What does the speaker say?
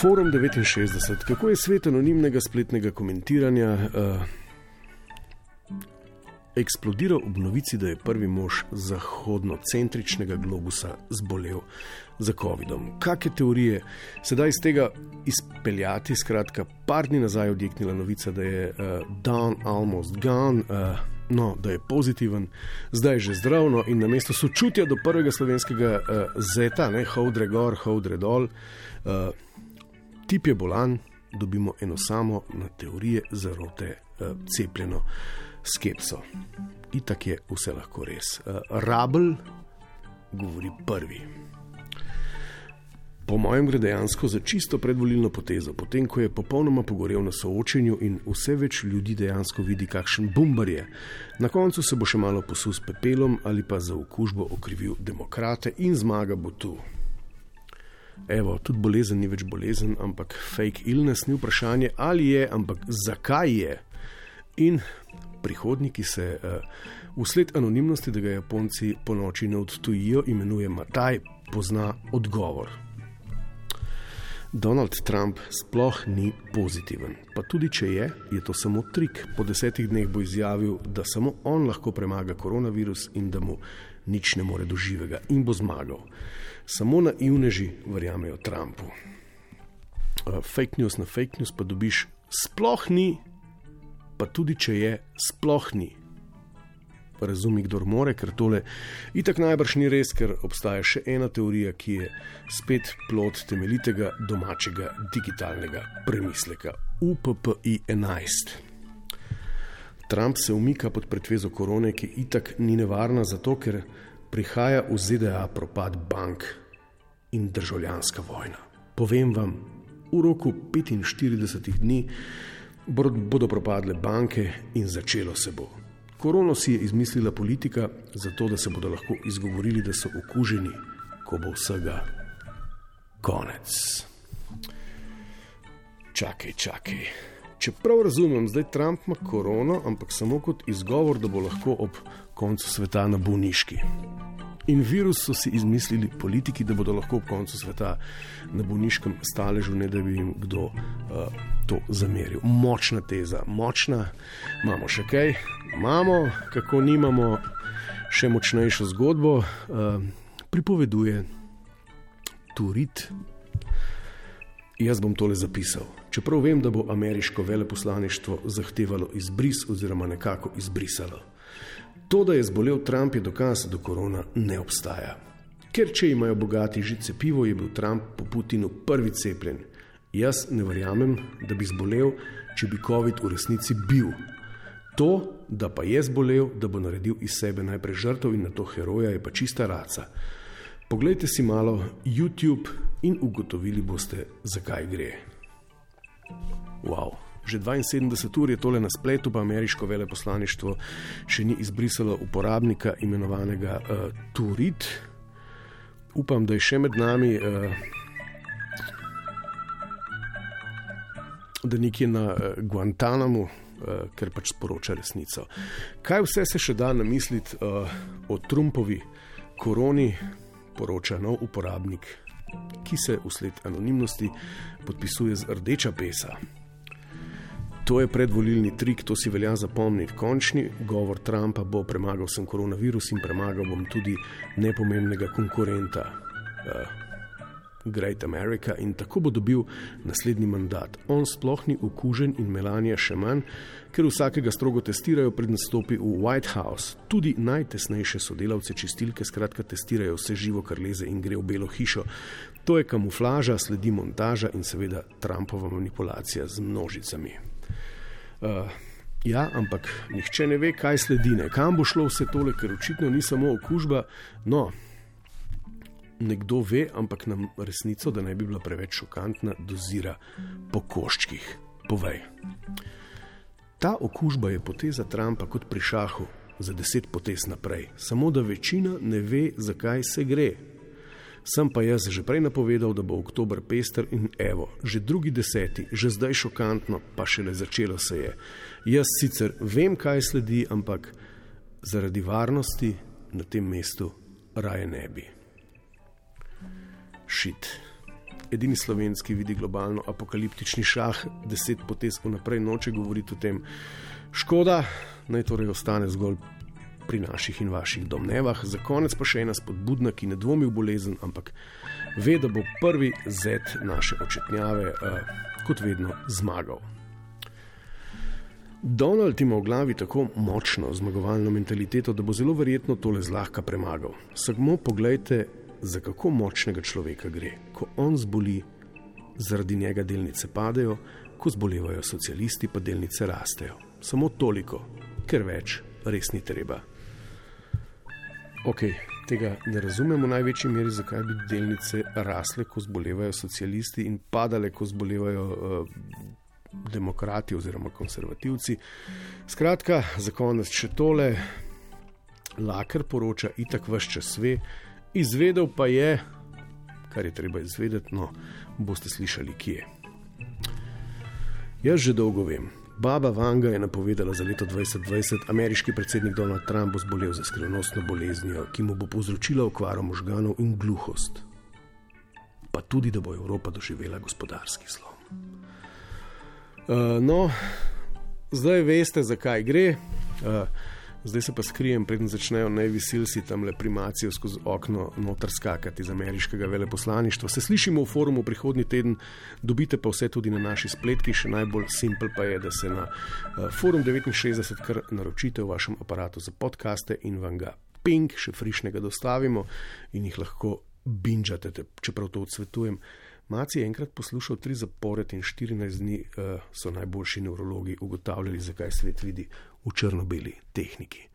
Forum 69, kako je svet anonimnega spletnega komentiranja uh, eksplodiral ob novici, da je prvi mož zahodnocentričnega globusa zbolel za COVID-om. Kakšne teorije se da iz tega izpeljati? Skratka, par dni nazaj je odjeknila novica, da je uh, down almost gone. Uh, No, da je pozitiven, zdaj je že zdravno in na mesto sočutja do prvega slovenskega uh, zeta, ne hodre gor, hodre dol, uh, tip je bolan, dobimo eno samo na teorije zarote uh, cepljeno skepso. Itak je vse lahko res. Uh, Rabel govori prvi. Po mojem gre dejansko za čisto predvolilno potezo, potem ko je popolnoma pogorel na soočenju in vse več ljudi dejansko vidi, kakšen bombar je. Na koncu se bo še malo posul s pepelom ali pa za okužbo okrivil demokrate in zmaga bo tu. Evo, tudi bolezen ni več bolezen, ampak fake illness ni vprašanje, ali je, ampak zakaj je. In prihodniki se uh, vsled anonimnosti, da ga Japonci po noči ne odtujijo, imenuje Mataj, pozna odgovor. Donald Trump sploh ni pozitiven. Pa tudi če je, je to samo trik. Po desetih dneh bo izjavil, da samo on lahko premaga koronavirus in da mu nič ne more doživega in bo zmagal. Samo naivneži verjamejo Trumpu. Uh, fake news na fake news pa dobiš, sploh ni, pa tudi če je, sploh ni razumi, kdo more, ker tole itak najbrž ni res, ker obstaja še ena teorija, ki je spet plot temeljitega domačega digitalnega premisleka UPPI 11. Trump se umika pod pretvezo korone, ki itak ni nevarna, zato ker prihaja v ZDA propad bank in državljanska vojna. Povem vam, v roku 45 dni bodo propadle banke in začelo se bo. Korono si je izmislila politika, zato da se bodo lahko izgovorili, da so okuženi, ko bo vsega konec. Čakaj, čakaj. Čeprav razumem, Trump ima korono, ampak samo kot izgovor, da bo lahko ob koncu sveta na bolniški. In virus so si izmislili politiki, da bodo lahko ob koncu sveta na bolniškem staležu, ne da bi jim kdo uh, to zameril. Močna teza, močna, imamo še kaj, imamo, kako nimamo še močnejšo zgodbo, uh, pripoveduje Turit. Jaz bom tole zapisal. Čeprav vem, da bo ameriško veleposlaništvo zahtevalo izbris oziroma nekako izbrisalo. To, da je zbolel Trump, je dokaz, da korona ne obstaja. Ker če imajo bogati že cepivo, je bil Trump po Putinu prvi cepljen. Jaz ne verjamem, da bi zbolel, če bi COVID v resnici bil. To, da pa je zbolel, da bo naredil iz sebe najprej žrtev in na to heroja, je pa čista raca. Poglejte si malo YouTube in ugotovili boste, zakaj gre. Wow. Že 72 ur je tole na spletu, pa ameriško veleposlaništvo še ni izbrisalo uporabnika imenovanega uh, Turit. Upam, da je še med nami, uh, da nekje na uh, Guantanamu, uh, ker pač sporoča resnico. Kaj vse se še da namisliti uh, o Trumpovi koroni, poroča nov uporabnik, ki se usled anonimnosti podpisuje z rdeča pesa. To je predvolilni trik, to si velja zapomniti. Končni govor Trumpa bo premagal sem koronavirus in premagal bom tudi nepomembnega konkurenta, uh, Great America, in tako bo dobil naslednji mandat. On sploh ni okužen in Melania še manj, ker vsakega strogo testirajo pred nastopi v White House. Tudi najtesnejše sodelavce čistilke skratka testirajo vse živo, kar leze in gre v belo hišo. To je kamuflaža, sledi montaža in seveda Trumpova manipulacija z množicami. Uh, ja, ampak nihče ne ve, kaj sledi, ne. kam bo šlo vse tole, ker očitno ni samo okužba. No, nekdo ve, ampak nam resnico, da ne bi bila preveč šokantna, dozira po koščkih. Povej. Ta okužba je poteza Trumpa kot pri šahu za deset potez naprej, samo da večina ne ve, zakaj se gre. Sem pa jaz že prej napovedal, da bo oktober pester in evo, že drugi deseti, že zdaj šokantno, pa šele začelo se je. Jaz sicer vem, kaj sledi, ampak zaradi varnosti na tem mestu raje ne bi. Šit. edini slovenski vidi globalno apokaliptični šah, deset potez vnaprej noče govoriti o tem. Škoda, naj torej ostane zgolj pri naših in vaših domnevah. Za konec pa še ena spodbudna, ki ne dvomi v bolezen, ampak ve, da bo prvi zet naše očetnjave, uh, kot vedno, zmagal. Donald ima v glavi tako močno zmagovalno mentaliteto, da bo zelo verjetno tole zlahka premagal. Samo pogledajte, za kako močnega človeka gre. Ko on zboli, zaradi njega delnice padejo, ko zbolevajo socialisti, pa delnice rastejo. Samo toliko, ker več res ni treba. Ok, tega ne razumemo v največji meri, zakaj bi delnice rasle, ko zbolevajo socialisti in padale, ko zbolevajo uh, demokrati oziroma konservativci. Skratka, za konec še tole. Laker poroča, itak vse čas ve, izvedel pa je, kar je treba izvedeti, no, boste slišali, kje. Jaz že dolgo vem, Baba Vanga je napovedala za leto 2020, ameriški predsednik Donald Trump bo zbolel za skrivnostno boleznijo, ki mu bo povzročila okvaro možganov in gluhost. Pa tudi, da bo Evropa doživela gospodarski slom. Uh, no, zdaj veste, zakaj gre. Uh, Zdaj se pa skrijem, preden začnejo najvisilci tam le primacijo skozi okno noter skakati iz ameriškega veleposlaništva. Se slišimo v forumu prihodnji teden, dobite pa vse tudi na naši spletki. Še najbolj simpel pa je, da se na uh, forum 69 kar naročite v vašem aparatu za podkaste in vam ga ping, še frišnega dostavimo in jih lahko binžate, čeprav to odsvetujem. Maci je enkrat poslušal tri zapored in 14 dni uh, so najboljši nevrologi ugotavljali, zakaj svet vidi v črno-beli tehniki.